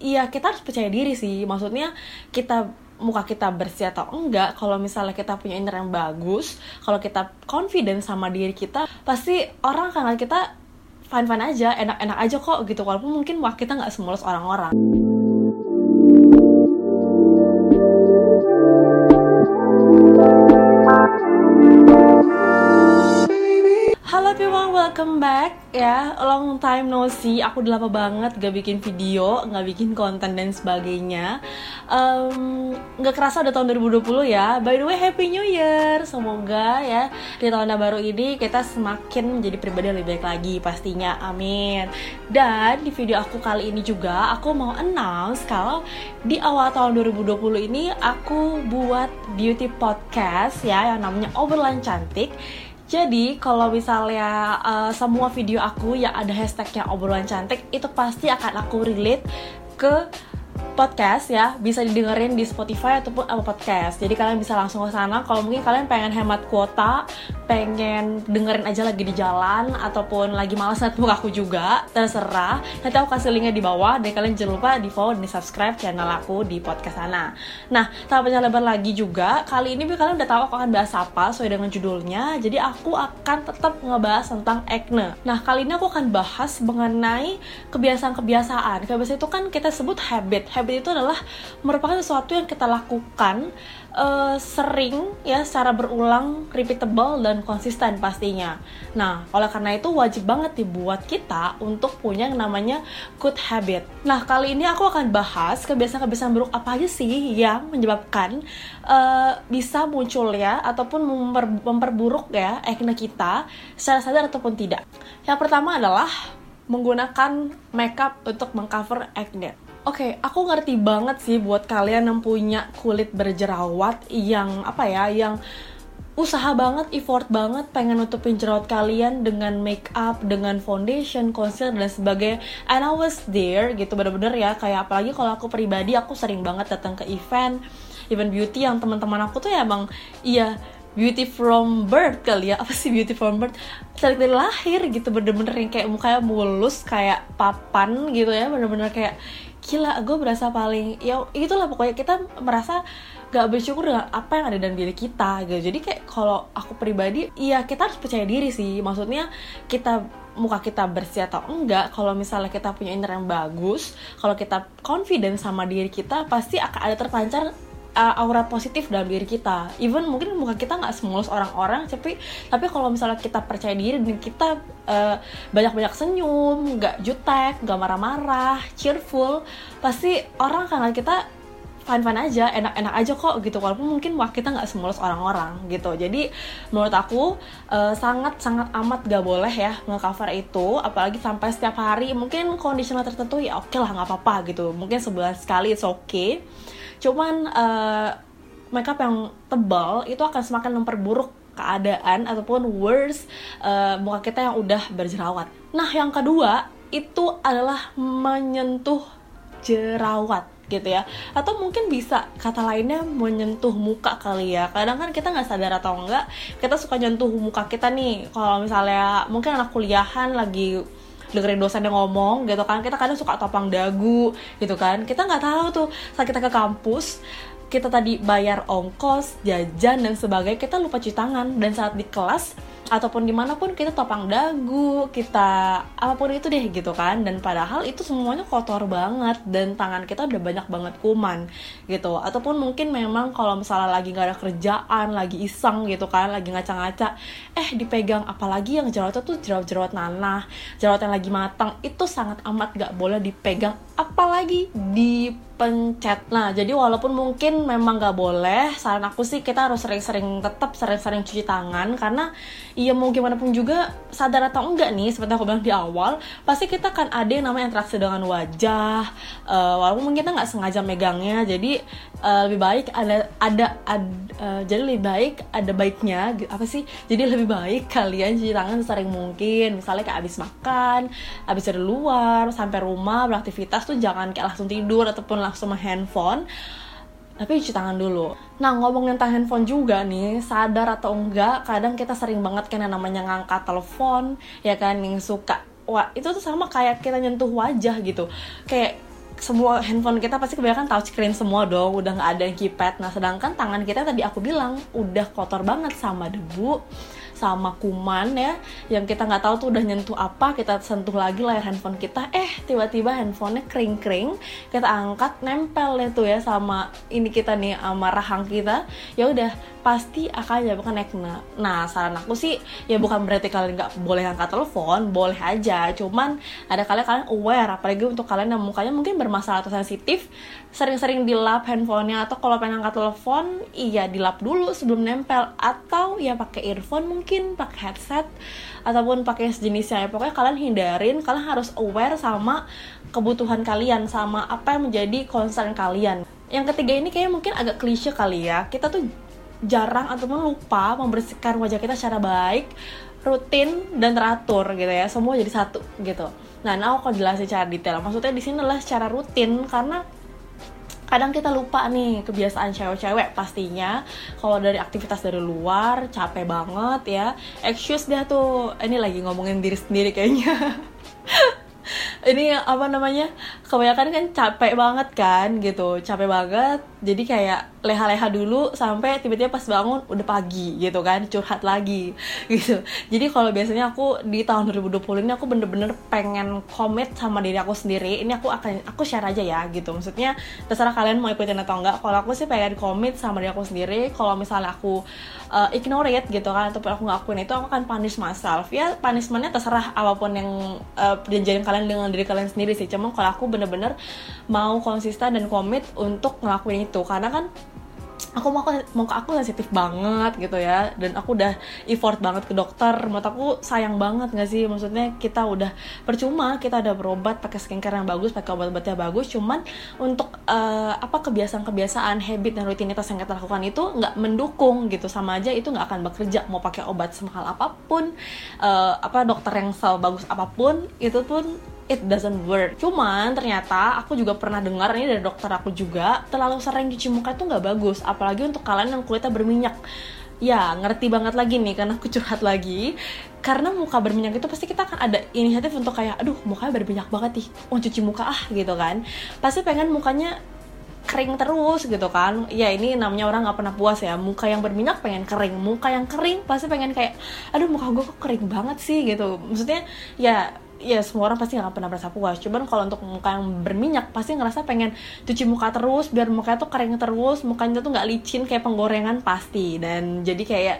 iya kita harus percaya diri sih. Maksudnya kita muka kita bersih atau enggak kalau misalnya kita punya inner yang bagus kalau kita confident sama diri kita pasti orang akan kita fine fine aja enak-enak aja kok gitu. Walaupun mungkin muka kita nggak semulus orang-orang welcome back ya. Long time no see, aku udah lama banget gak bikin video, gak bikin konten dan sebagainya. Um, Gak kerasa udah tahun 2020 ya. By the way, Happy New Year. Semoga ya di tahun baru ini kita semakin menjadi pribadi yang lebih baik lagi pastinya, amin. Dan di video aku kali ini juga aku mau announce kalau di awal tahun 2020 ini aku buat beauty podcast ya yang namanya Obrolan Cantik jadi kalau misalnya uh, semua video aku yang ada hashtagnya obrolan cantik itu pasti akan aku relate ke podcast ya bisa didengerin di Spotify ataupun Apple Podcast. Jadi kalian bisa langsung ke sana. Kalau mungkin kalian pengen hemat kuota pengen dengerin aja lagi di jalan ataupun lagi malas muka aku juga terserah. Nanti aku kasih linknya di bawah dan kalian jangan lupa di follow dan di subscribe channel aku di podcast sana. Nah tanpa panjang lebar lagi juga kali ini kalian udah tahu aku akan bahas apa sesuai dengan judulnya. Jadi aku akan tetap ngebahas tentang acne. Nah kali ini aku akan bahas mengenai kebiasaan-kebiasaan. Kebiasaan itu kan kita sebut habit. Habit habit itu adalah merupakan sesuatu yang kita lakukan uh, sering ya secara berulang, repeatable dan konsisten pastinya. Nah, oleh karena itu wajib banget dibuat kita untuk punya yang namanya good habit. Nah, kali ini aku akan bahas kebiasaan-kebiasaan buruk apa aja sih yang menyebabkan uh, bisa muncul ya ataupun memper memperburuk ya acne kita secara sadar ataupun tidak. Yang pertama adalah menggunakan makeup untuk mengcover acne. Oke, okay, aku ngerti banget sih buat kalian yang punya kulit berjerawat yang apa ya, yang usaha banget, effort banget pengen nutupin jerawat kalian dengan make up, dengan foundation, concealer dan sebagainya. And I was there gitu bener-bener ya, kayak apalagi kalau aku pribadi aku sering banget datang ke event, event beauty yang teman-teman aku tuh ya emang iya beauty from birth kali ya. Apa sih beauty from birth? Dari lahir gitu bener-bener yang kayak mukanya mulus kayak papan gitu ya bener-bener kayak gila gue berasa paling ya itulah pokoknya kita merasa gak bersyukur dengan apa yang ada dalam diri kita gitu. Jadi kayak kalau aku pribadi iya kita harus percaya diri sih. Maksudnya kita muka kita bersih atau enggak kalau misalnya kita punya inner yang bagus kalau kita confident sama diri kita pasti akan ada terpancar uh, aura positif dalam diri kita. Even mungkin muka kita nggak semulus orang-orang tapi tapi kalau misalnya kita percaya diri dan kita uh, banyak-banyak senyum nggak jutek nggak marah-marah cheerful pasti orang akan kita fine fine aja enak-enak aja kok gitu. Walaupun mungkin muka kita nggak semulus orang-orang gitu. Jadi menurut aku uh, sangat sangat amat gak boleh ya ngecover itu. Apalagi sampai setiap hari mungkin conditioner tertentu ya oke okay lah nggak apa-apa gitu. Mungkin sebulan sekali it's okay cuman uh, makeup yang tebal itu akan semakin memperburuk keadaan ataupun worse uh, muka kita yang udah berjerawat. Nah, yang kedua itu adalah menyentuh jerawat gitu ya. Atau mungkin bisa kata lainnya menyentuh muka kali ya. Kadang kan kita nggak sadar atau enggak kita suka nyentuh muka kita nih. Kalau misalnya mungkin anak kuliahan lagi dengerin dosen yang ngomong gitu kan. Kita kadang suka topang dagu gitu kan. Kita nggak tahu tuh saat kita ke kampus kita tadi bayar ongkos, jajan dan sebagainya, kita lupa cuci tangan. Dan saat di kelas ataupun di mana pun kita topang dagu kita apa pun itu deh gitu kan. Dan padahal itu semuanya kotor banget dan tangan kita udah banyak banget kuman gitu. Ataupun mungkin memang kalau misalnya lagi nggak ada kerjaan lagi iseng gitu kan lagi ngaca-ngaca eh dipegang. Apalagi yang jerawatnya tuh jerawat-jerawat nanah jerawat yang lagi matang itu sangat amat gak boleh dipegang. Apalagi di pencet. Nah, jadi walaupun mungkin memang nggak boleh, saran aku sih kita harus sering-sering tetap sering-sering cuci tangan karena iya mau gimana pun juga sadar atau enggak nih seperti aku bilang di awal, pasti kita kan ada yang namanya interaksi dengan wajah. Uh, walaupun mungkin kita nggak sengaja megangnya, jadi uh, lebih baik ada ada, ada uh, jadi lebih baik ada baiknya apa sih? Jadi lebih baik kalian cuci tangan sering mungkin. Misalnya kayak abis makan, abis dari luar sampai rumah beraktivitas tuh jangan kayak langsung tidur ataupun langsung main handphone tapi cuci tangan dulu. Nah ngomongin tentang handphone juga nih, sadar atau enggak, kadang kita sering banget kan yang namanya ngangkat telepon, ya kan, yang suka, wah itu tuh sama kayak kita nyentuh wajah gitu, kayak semua handphone kita pasti kebanyakan touchscreen semua dong udah nggak ada yang keypad. Nah sedangkan tangan kita tadi aku bilang udah kotor banget sama debu sama kuman ya yang kita nggak tahu tuh udah nyentuh apa kita sentuh lagi layar handphone kita. Eh tiba-tiba handphonenya kering-kering kita angkat nempel deh tuh ya sama ini kita nih sama rahang kita. Ya udah pasti akan menyebabkan acne. Nah, saran aku sih ya bukan berarti kalian nggak boleh angkat telepon, boleh aja. Cuman ada kalian kalian aware, apalagi untuk kalian yang mukanya mungkin bermasalah atau sensitif, sering-sering dilap handphonenya atau kalau pengen angkat telepon, iya dilap dulu sebelum nempel atau ya pakai earphone mungkin, pakai headset ataupun pakai sejenisnya. Ya, pokoknya kalian hindarin, kalian harus aware sama kebutuhan kalian sama apa yang menjadi concern kalian. Yang ketiga ini kayaknya mungkin agak klise kali ya. Kita tuh jarang ataupun lupa membersihkan wajah kita secara baik, rutin dan teratur gitu ya. Semua jadi satu gitu. Nah, nah aku jelasin secara detail. Maksudnya di sini adalah secara rutin karena kadang kita lupa nih kebiasaan cewek-cewek pastinya kalau dari aktivitas dari luar capek banget ya excuse dia tuh ini lagi ngomongin diri sendiri kayaknya ini apa namanya kebanyakan kan capek banget kan gitu capek banget jadi kayak leha-leha dulu sampai tiba-tiba pas bangun udah pagi gitu kan curhat lagi gitu. Jadi kalau biasanya aku di tahun 2020 ini aku bener-bener pengen komit sama diri aku sendiri. Ini aku akan aku share aja ya gitu. Maksudnya terserah kalian mau ikutin atau enggak. Kalau aku sih pengen komit sama diri aku sendiri. Kalau misalnya aku uh, ignore it gitu kan ataupun aku ngakuin itu aku akan punish myself. Ya punishmentnya terserah apa pun yang uh, perjanjian kalian dengan diri kalian sendiri sih. Cuma kalau aku bener-bener mau konsisten dan komit untuk ngelakuin itu. Karena kan aku mau mau ke aku sensitif banget gitu ya. Dan aku udah effort banget ke dokter. Menurut aku sayang banget gak sih? Maksudnya kita udah percuma kita udah berobat pakai skincare yang bagus pakai obat-obatnya bagus. Cuman untuk uh, apa kebiasaan-kebiasaan habit dan rutinitas yang kita lakukan itu nggak mendukung gitu. Sama aja itu nggak akan bekerja. Mau pakai obat semahal apa pun uh, apa dokter yang sebagus apa pun itu pun it doesn't work. Cuman ternyata aku juga pernah dengar ini dari dokter aku juga terlalu sering cuci muka itu nggak bagus, apalagi untuk kalian yang kulitnya berminyak. Ya, ngerti banget lagi nih karena aku curhat lagi. Karena muka berminyak itu pasti kita akan ada inisiatif untuk kayak, aduh mukanya berminyak banget nih, mau cuci muka ah gitu kan. Pasti pengen mukanya kering terus gitu kan ya ini namanya orang nggak pernah puas ya muka yang berminyak pengen kering muka yang kering pasti pengen kayak aduh muka gue kok kering banget sih gitu maksudnya ya ya semua orang pasti nggak pernah merasa puas. Cuman kalau untuk muka yang berminyak pasti ngerasa pengen cuci muka terus biar mukanya tuh kering terus mukanya tuh nggak licin kayak penggorengan pasti. Dan jadi kayak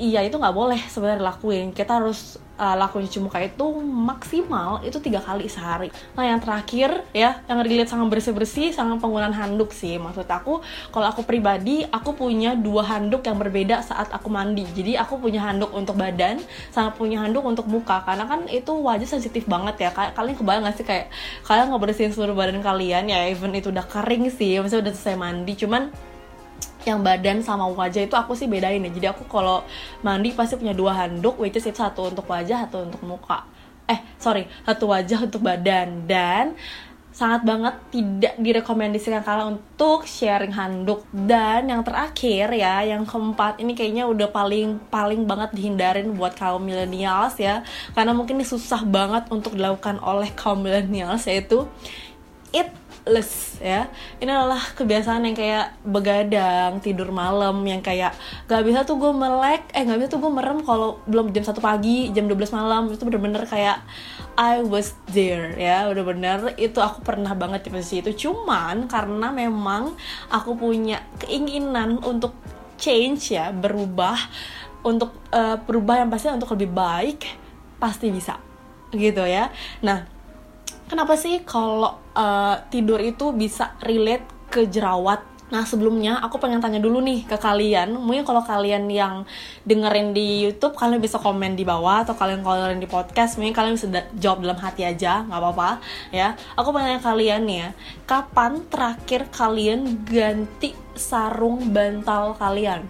iya itu nggak boleh sebenarnya lakuin kita harus uh, lakuin cuci muka itu maksimal itu tiga kali sehari. Nah yang terakhir ya yang relate sama bersih bersih sama penggunaan handuk sih. Maksud aku kalau aku pribadi aku punya dua handuk yang berbeda saat aku mandi. Jadi aku punya handuk untuk badan sama punya handuk untuk muka. Karena kan itu wajah sensitif banget ya. Kalian kebayang gak sih kayak kalian ngebersihin seluruh badan kalian ya even itu udah kering sih maksudnya udah selesai mandi. Cuman yang badan sama wajah itu aku sih bedain ya. Jadi aku kalau mandi pasti punya dua handuk which is satu untuk wajah satu untuk muka. Eh sorry satu wajah untuk badan. Dan sangat banget tidak direkomendasikan kalian untuk sharing handuk. Dan yang terakhir ya yang keempat ini kayaknya udah paling paling banget dihindarin buat kaum millennials ya. Karena mungkin ini susah banget untuk dilakukan oleh kaum millennials yaitu eat les ya. Ini adalah kebiasaan yang kayak begadang tidur malam yang kayak gak bisa tuh gue melek eh gak bisa tuh gue merem kalau belum jam satu pagi jam 12 malam. Itu bener-bener kayak I was there ya. Udah bener itu aku pernah banget di posisi itu. Cuman karena memang aku punya keinginan untuk change ya berubah untuk uh, berubah yang pasti untuk lebih baik pasti bisa gitu ya. Nah kenapa sih kalau uh, tidur itu bisa relate ke jerawat Nah sebelumnya aku pengen tanya dulu nih ke kalian Mungkin kalau kalian yang dengerin di Youtube Kalian bisa komen di bawah Atau kalian kalau dengerin di podcast Mungkin kalian bisa jawab dalam hati aja nggak apa-apa ya Aku pengen tanya kalian ya Kapan terakhir kalian ganti sarung bantal kalian?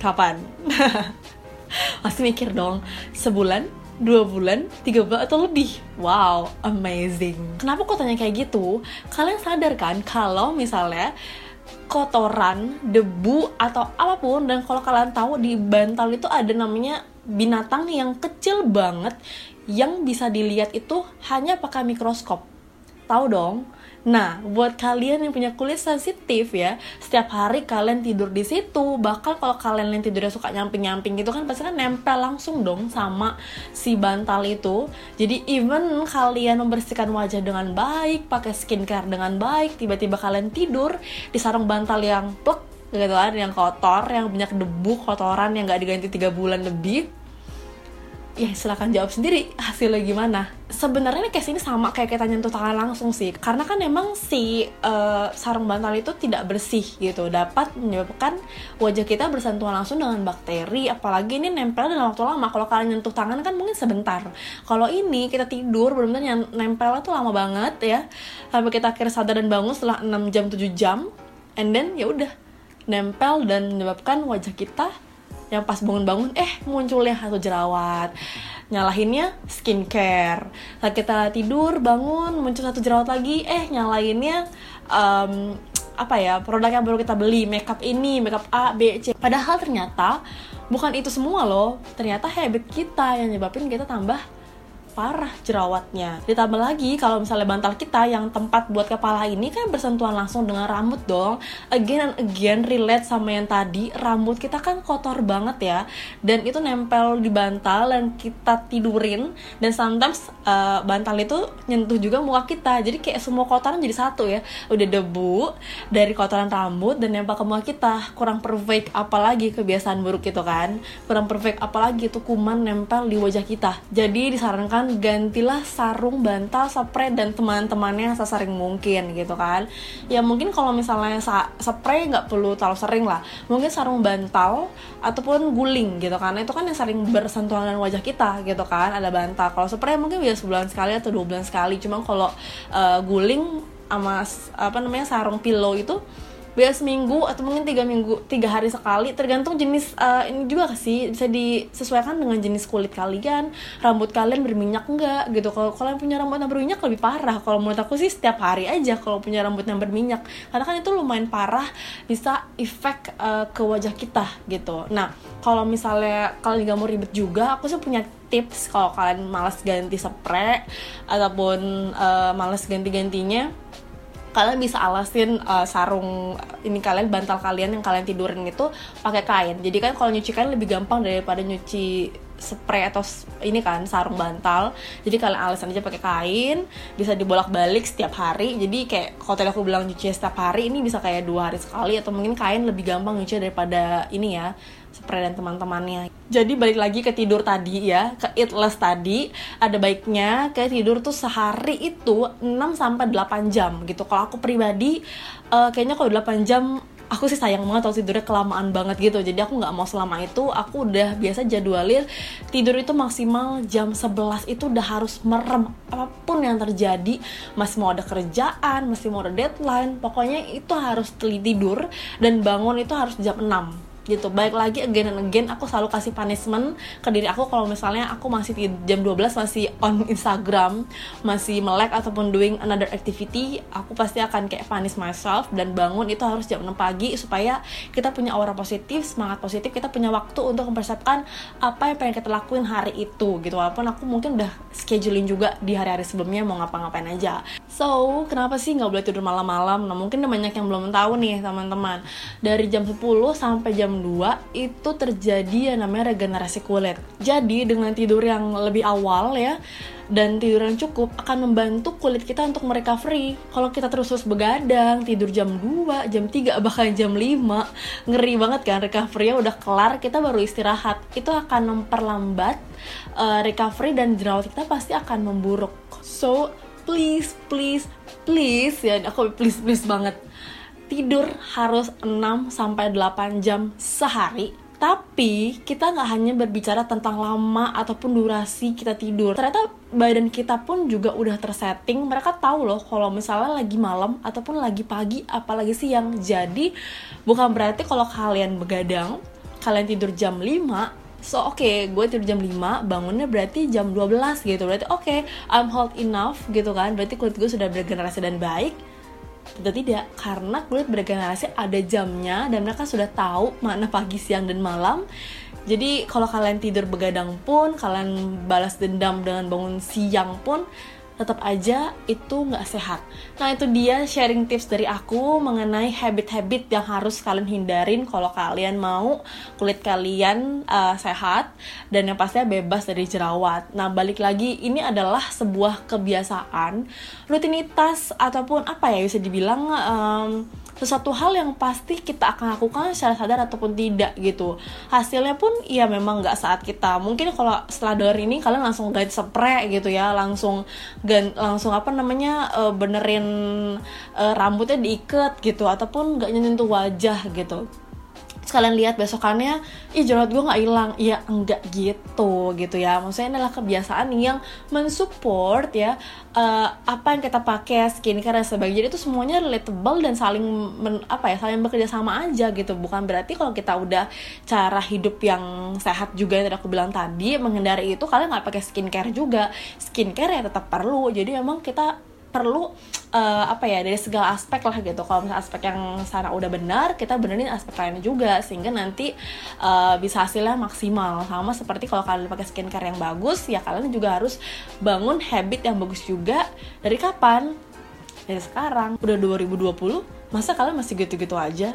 Kapan? Pasti mikir dong Sebulan? Dua bulan, tiga bulan atau lebih. Wow, amazing. Kenapa kok tanya kayak gitu? Kalian sadar kan kalau misalnya kotoran, debu atau apa pun dan kalau kalian tahu di bantal itu ada namanya binatang yang kecil banget yang bisa dilihat itu hanya pakai mikroskop. tahu dong Nah, buat kalian yang punya kulit sensitif ya, setiap hari kalian tidur di situ, bahkan kalau kalian yang tidurnya suka nyamping-nyamping gitu kan pasti kan nempel langsung dong sama si bantal itu. Jadi even kalian membersihkan wajah dengan baik, pakai skincare dengan baik, tiba-tiba kalian tidur di sarung bantal yang plek gitu kan, yang kotor, yang banyak debu, kotoran yang gak diganti tiga bulan lebih, ya silahkan jawab sendiri hasilnya gimana. Sebenarnya case ini sama kayak kita nyentuh tangan langsung sih. Karena kan emang si uh, sarung bantal itu tidak bersih gitu. Dapat menyebabkan wajah kita bersentuhan langsung dengan bakteri. Apalagi ini nempel dalam waktu lama. Kalau kalian nyentuh tangan kan mungkin sebentar. Kalau ini kita tidur benar-benar yang nempel tuh lama banget ya. Sampai kita akhirnya sadar dan bangun setelah 6 jam 7 jam. And then ya udah nempel dan menyebabkan wajah kita yang pas bangun-bangun eh munculnya satu jerawat. Nyalahinnya skincare. Saat kita tidur bangun muncul satu jerawat lagi eh nyalainnya um, apa ya produk yang baru kita beli makeup ini makeup A B C. Padahal ternyata bukan itu semua loh. Ternyata habit kita yang nyebabin kita tambah parah jerawatnya. Ditambah lagi kalau misalnya bantal kita yang tempat buat kepala ini kan bersentuhan langsung dengan rambut dong. Again and again relate sama yang tadi, rambut kita kan kotor banget ya. Dan itu nempel di bantal dan kita tidurin dan sometimes uh, bantal itu nyentuh juga muka kita. Jadi kayak semua kotoran jadi satu ya. Udah debu dari kotoran rambut dan nempel ke muka kita. Kurang perfect apalagi kebiasaan buruk itu kan. Kurang perfect apalagi itu kuman nempel di wajah kita. Jadi disarankan gantilah sarung bantal spray dan teman-temannya sesering mungkin gitu kan. Ya mungkin kalau misalnya spray nggak perlu terlalu sering lah. Mungkin sarung bantal ataupun guling gitu kan. Itu kan yang sering bersentuhan dengan wajah kita gitu kan ada bantal. Kalau spray mungkin bisa sebulan sekali atau dua bulan sekali. Cuma kalau uh, guling sama apa namanya sarung pillow itu biasa seminggu atau mungkin tiga minggu tiga hari sekali tergantung jenis uh, ini juga sih? Bisa disesuaikan dengan jenis kulit kalian rambut kalian berminyak enggak gitu. Kalau kalian punya rambut yang berminyak lebih parah. Kalau menurut aku sih setiap hari aja kalau punya rambut yang berminyak. Karena kan itu lumayan parah bisa efek uh, ke wajah kita gitu. Nah kalau misalnya kalian nggak mau ribet juga aku sih punya tips kalau kalian malas ganti spray ataupun uh, malas ganti-gantinya kalian bisa alasin uh, sarung ini kalian bantal kalian yang kalian tidurin itu pakai kain. Jadi kan kalau nyuci kain lebih gampang daripada nyuci spray atau ini kan sarung bantal. Jadi kalian alasan aja pakai kain bisa dibolak balik setiap hari. Jadi kayak kalau aku bilang nyuci setiap hari ini bisa kayak dua hari sekali atau mungkin kain lebih gampang nyuci daripada ini ya spray dan teman-temannya. Jadi balik lagi ke tidur tadi ya ke eat less tadi ada baiknya kayak tidur tuh sehari itu 6 sampai 8 jam gitu. Kalau aku pribadi uh, kayaknya kalau 8 jam aku sih sayang banget kalau tidurnya kelamaan banget gitu. Jadi aku nggak mau selama itu aku udah biasa jadwalin tidur itu maksimal jam 11 itu udah harus merem. Apa pun yang terjadi masih mau ada kerjaan masih mau ada deadline pokoknya itu harus tidur dan bangun itu harus jam 6 gitu. Baik lagi again and again aku selalu kasih punishment ke diri aku kalau misalnya aku masih jam 12 masih on Instagram masih melek ataupun doing another activity aku pasti akan kayak punish myself dan bangun itu harus jam 6 pagi supaya kita punya aura positif semangat positif kita punya waktu untuk mempersiapkan apa yang pengen kita lakuin hari itu gitu. Walaupun aku mungkin udah scheduling juga di hari-hari sebelumnya mau ngapa-ngapain aja. So kenapa sih nggak boleh tidur malam-malam? Nah mungkin banyak yang belum tahu nih teman-teman. Dari jam 10 sampai jam 2 itu terjadi yang namanya regenerasi kulit. Jadi dengan tidur yang lebih awal ya dan tidur yang cukup akan membantu kulit kita untuk merecovery. Kalau kita terus-terus begadang, tidur jam 2, jam 3, bahkan jam 5, ngeri banget kan recovery-nya udah kelar, kita baru istirahat. Itu akan memperlambat uh, recovery dan jerawat kita pasti akan memburuk. So, please, please, please ya aku please please banget tidur harus 6 sampai 8 jam sehari tapi kita nggak hanya berbicara tentang lama ataupun durasi kita tidur. Ternyata badan kita pun juga udah tersetting. Mereka tahu loh kalau misalnya lagi malam ataupun lagi pagi, apalagi siang. Jadi bukan berarti kalau kalian begadang, kalian tidur jam 5, So oke, okay, gue tidur jam 5, bangunnya berarti jam 12 gitu. Berarti oke, okay, I'm hot enough gitu kan. Berarti kulit gue sudah bergenerasi dan baik Tentu tidak, karena kulit bergenerasi ada jamnya dan mereka sudah tahu mana pagi, siang, dan malam. Jadi kalau kalian tidur begadang pun, kalian balas dendam dengan bangun siang pun, tetap aja itu nggak sehat. Nah itu dia sharing tips dari aku mengenai habit-habit yang harus kalian hindarin kalau kalian mau kulit kalian uh, sehat dan yang pastinya bebas dari jerawat. Nah balik lagi ini adalah sebuah kebiasaan, rutinitas ataupun apa ya bisa dibilang um, sesuatu hal yang pasti kita akan lakukan secara sadar ataupun tidak gitu. Hasilnya pun ya memang nggak saat kita. Mungkin kalau setelah denger ini kalian langsung ganti spray gitu ya. Langsung gan langsung apa namanya uh, benerin uh, rambutnya diikat gitu. Ataupun nggak nyentuh wajah gitu sekalian lihat besokannya ih jerawat gue nggak hilang. Ya enggak gitu gitu ya. Maksudnya ini adalah kebiasaan yang mensupport ya uh, apa yang kita pakai skincare dan sebagainya. Itu semuanya relatable dan saling men, apa ya saling bekerja sama aja gitu. Bukan berarti kalau kita udah cara hidup yang sehat juga yang tadi aku bilang tadi menghindari itu kalian nggak pakai skincare juga. Skincare ya tetap perlu. Jadi emang kita perlu uh, apa ya dari segala aspek lah gitu. Kalau misalnya aspek yang sana udah benar kita benerin aspek lainnya juga sehingga nanti uh, bisa hasilnya maksimal. Sama seperti kalau kalian pakai skincare yang bagus ya kalian juga harus bangun habit yang bagus juga. Dari kapan? Dari sekarang. Udah 2020 masa kalian masih gitu-gitu aja